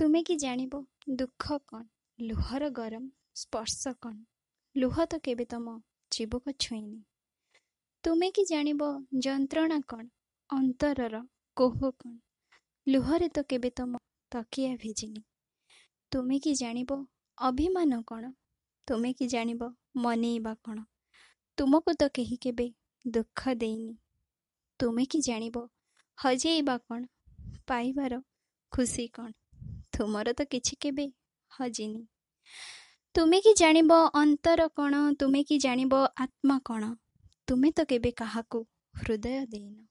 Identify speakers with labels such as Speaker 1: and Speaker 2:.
Speaker 1: ତୁମେ କି ଜାଣିବ? ଦୁଃଖ କ'ଣ? ଲୁହର ଗରମ? ସ୍ପର୍ଶ କ'ଣ? ଲୁହ ତ କେବେ ତମ ଜୀବକୁ ଛୁଇଁନି। ତୁମେ କି ଜାଣିବ? ଯନ୍ତ୍ରଣା କ'ଣ? ଅନ୍ତରର କୋହ କ'ଣ? ଲୁହରେ ତ କେବେ ତମ ତକିଆ ଭିଜିନି। ତୁମେ କି ଜାଣିବ? ଅଭିମାନ କ'ଣ? ତୁମେ କି ଜାଣିବ? ମନେଇବା କ'ଣ? ତୁମକୁ ତ କେହି କେବେ ଦୁଃଖ ଦେଇନି। ତୁମେ କି ଜାଣିବ? ହଜେଇବା କ'ଣ? ପାଇବାର ଖୁସି କ'ଣ? ତୁମର ତ କିଛି କେବେ ହଜିନି। ତୁମେ କି ଜାଣିବ ଅନ୍ତର କ'ଣ ତୁମେ କି ଜାଣିବ ଆତ୍ମା କ'ଣ ତୁମେ ତ କେବେ କାହାକୁ ହୃଦୟ ଦେଇନ।